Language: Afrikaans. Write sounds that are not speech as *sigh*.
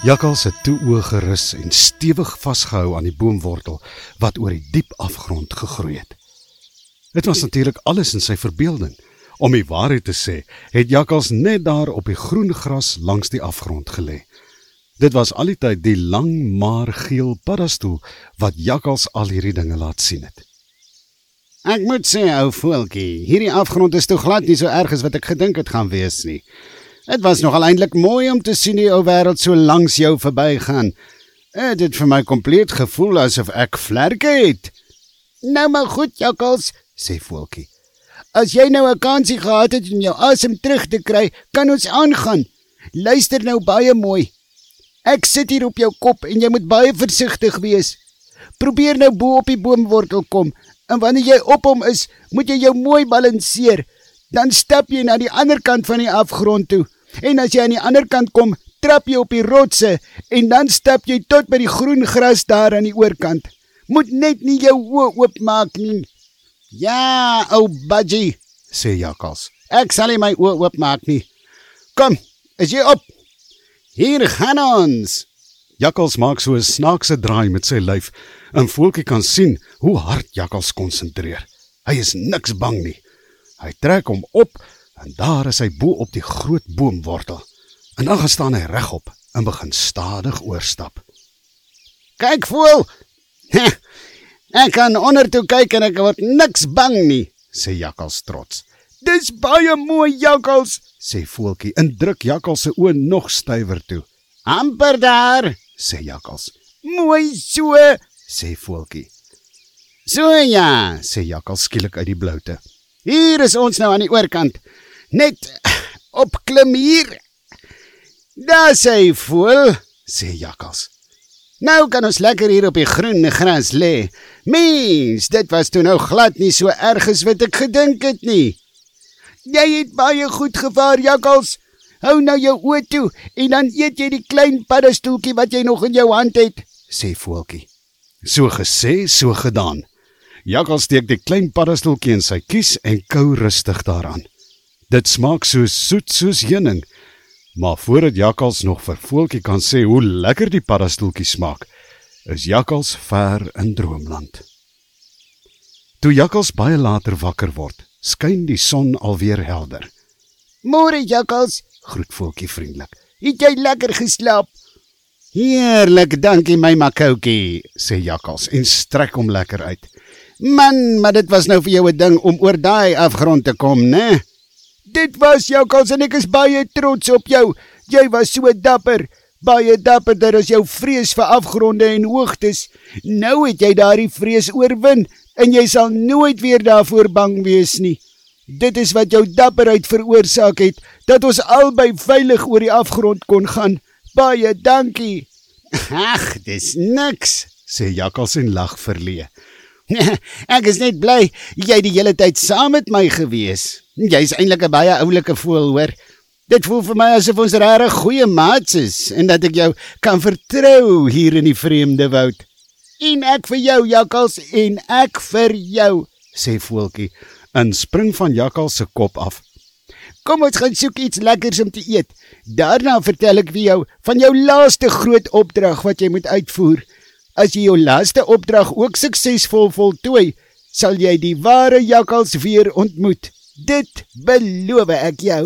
Jakkals het toe oë gerus en stewig vasgehou aan die boomwortel wat oor die diep afgrond gegroei het. Dit was natuurlik alles in sy verbeelding. Om die waarheid te sê, het Jakkals net daar op die groen gras langs die afgrond gelê. Dit was altyd die lang maar geel paddastoel wat Jakkals al hierdie dinge laat sien het. Ek moet sê, ou voeltjie, hierdie afgrond is toe glad nie so erg as wat ek gedink het gaan wees nie. Dit was nogal eintlik mooi om te sien die ou wêreld so langs jou verbygaan. Dit het vir my kompleet gevoel asof ek vlerke het. Nou maar goed, Jakkals, sê Voeltjie. As jy nou 'n kansie gehad het om jou asem terug te kry, kan ons aangaan. Luister nou baie mooi. Ek sit hier op jou kop en jy moet baie versigtig wees. Probeer nou bo op die boomwortel kom en wanneer jy op hom is, moet jy jou mooi balanseer. Dan stap jy na die ander kant van die afgrond toe. En as jy aan die ander kant kom, trap jy op die rotse en dan stap jy tot by die groen gras daar aan die oorkant. Moet net nie jou oë oopmaak nie. Ja, ou budgie, sê Jakkals. Ek sal nie my oë oopmaak nie. Kom, is jy op? Hier gaan ons. Jakkals maak so 'n snaakse draai met sy lyf en voeltjie kan sien hoe hard Jakkals konsentreer. Hy is niks bang nie. Hy trek hom op en daar is hy bo op die groot boomwortel. En dan staan hy regop en begin stadig oorstap. Kyk voel. *laughs* Ek kan onder toe kyk en ek word niks bang nie, sê Jakkals trots. Dis baie mooi, Jakkals, sê Voeltjie en druk Jakkals se oë nog stywer toe. Amper daar, sê Jakkals. Mooi so, sê Voeltjie. So ja, sê Jakkals skielik uit die bloute. Hier is ons nou aan die oorkant. Net opklim hier. Daar sê voel, sê Jakkals. Nou kan ons lekker hier op die groen gras lê. Mens, dit was toe nou glad nie so erg as wat ek gedink het nie. Jy het baie goed gevaar, Jakkals. Hou nou jou oë toe en dan eet jy die klein paddastoeltjie wat jy nog in jou hand het, sê voeltjie. So gesê, so gedaan. Jakkals steek die klein paddastoeltjie in sy kies en kou rustig daaraan. Dit smaak so soet soos heuning. Maar voordat Jakkals nog vir voeltjie kan sê hoe lekker die paddastoeltjie smaak, is Jakkals ver in droomland. Toe Jakkals baie later wakker word, skyn die son alweer helder. "Môre Jakkals," groet voeltjie vriendelik. "Het jy lekker geslaap?" "Heerlik, dankie my makkoutjie," sê Jakkals en strek hom lekker uit. "Man, maar dit was nou vir jou 'n ding om oor daai afgrond te kom, né?" Dit was jou kans en ek is baie trots op jou. Jy was so dapper, baie dapperder as jou vrees vir afgronde en hoogtes. Nou het jy daardie vrees oorwin en jy sal nooit weer daarvoor bang wees nie. Dit is wat jou dapperheid veroorsaak het dat ons albei veilig oor die afgrond kon gaan. Baie dankie. Ag, dis niks, sê Jakkals en lag verlee. *laughs* ek is net bly jy die hele tyd saam met my gewees. Jy's eintlik 'n baie oulike voël, hoor. Dit voel vir my asof ons regtig goeie maats is en dat ek jou kan vertrou hier in die vreemde woud. En ek vir jou, Jakkals, en ek vir jou, sê voeltjie en spring van Jakkals se kop af. Kom ons gaan soek iets lekkers om te eet. Daarna vertel ek vir jou van jou laaste groot opdrag wat jy moet uitvoer. As jy jou laaste opdrag ook suksesvol voltooi, sal jy die ware jakkals weer ontmoet. Dit beloof ek jou.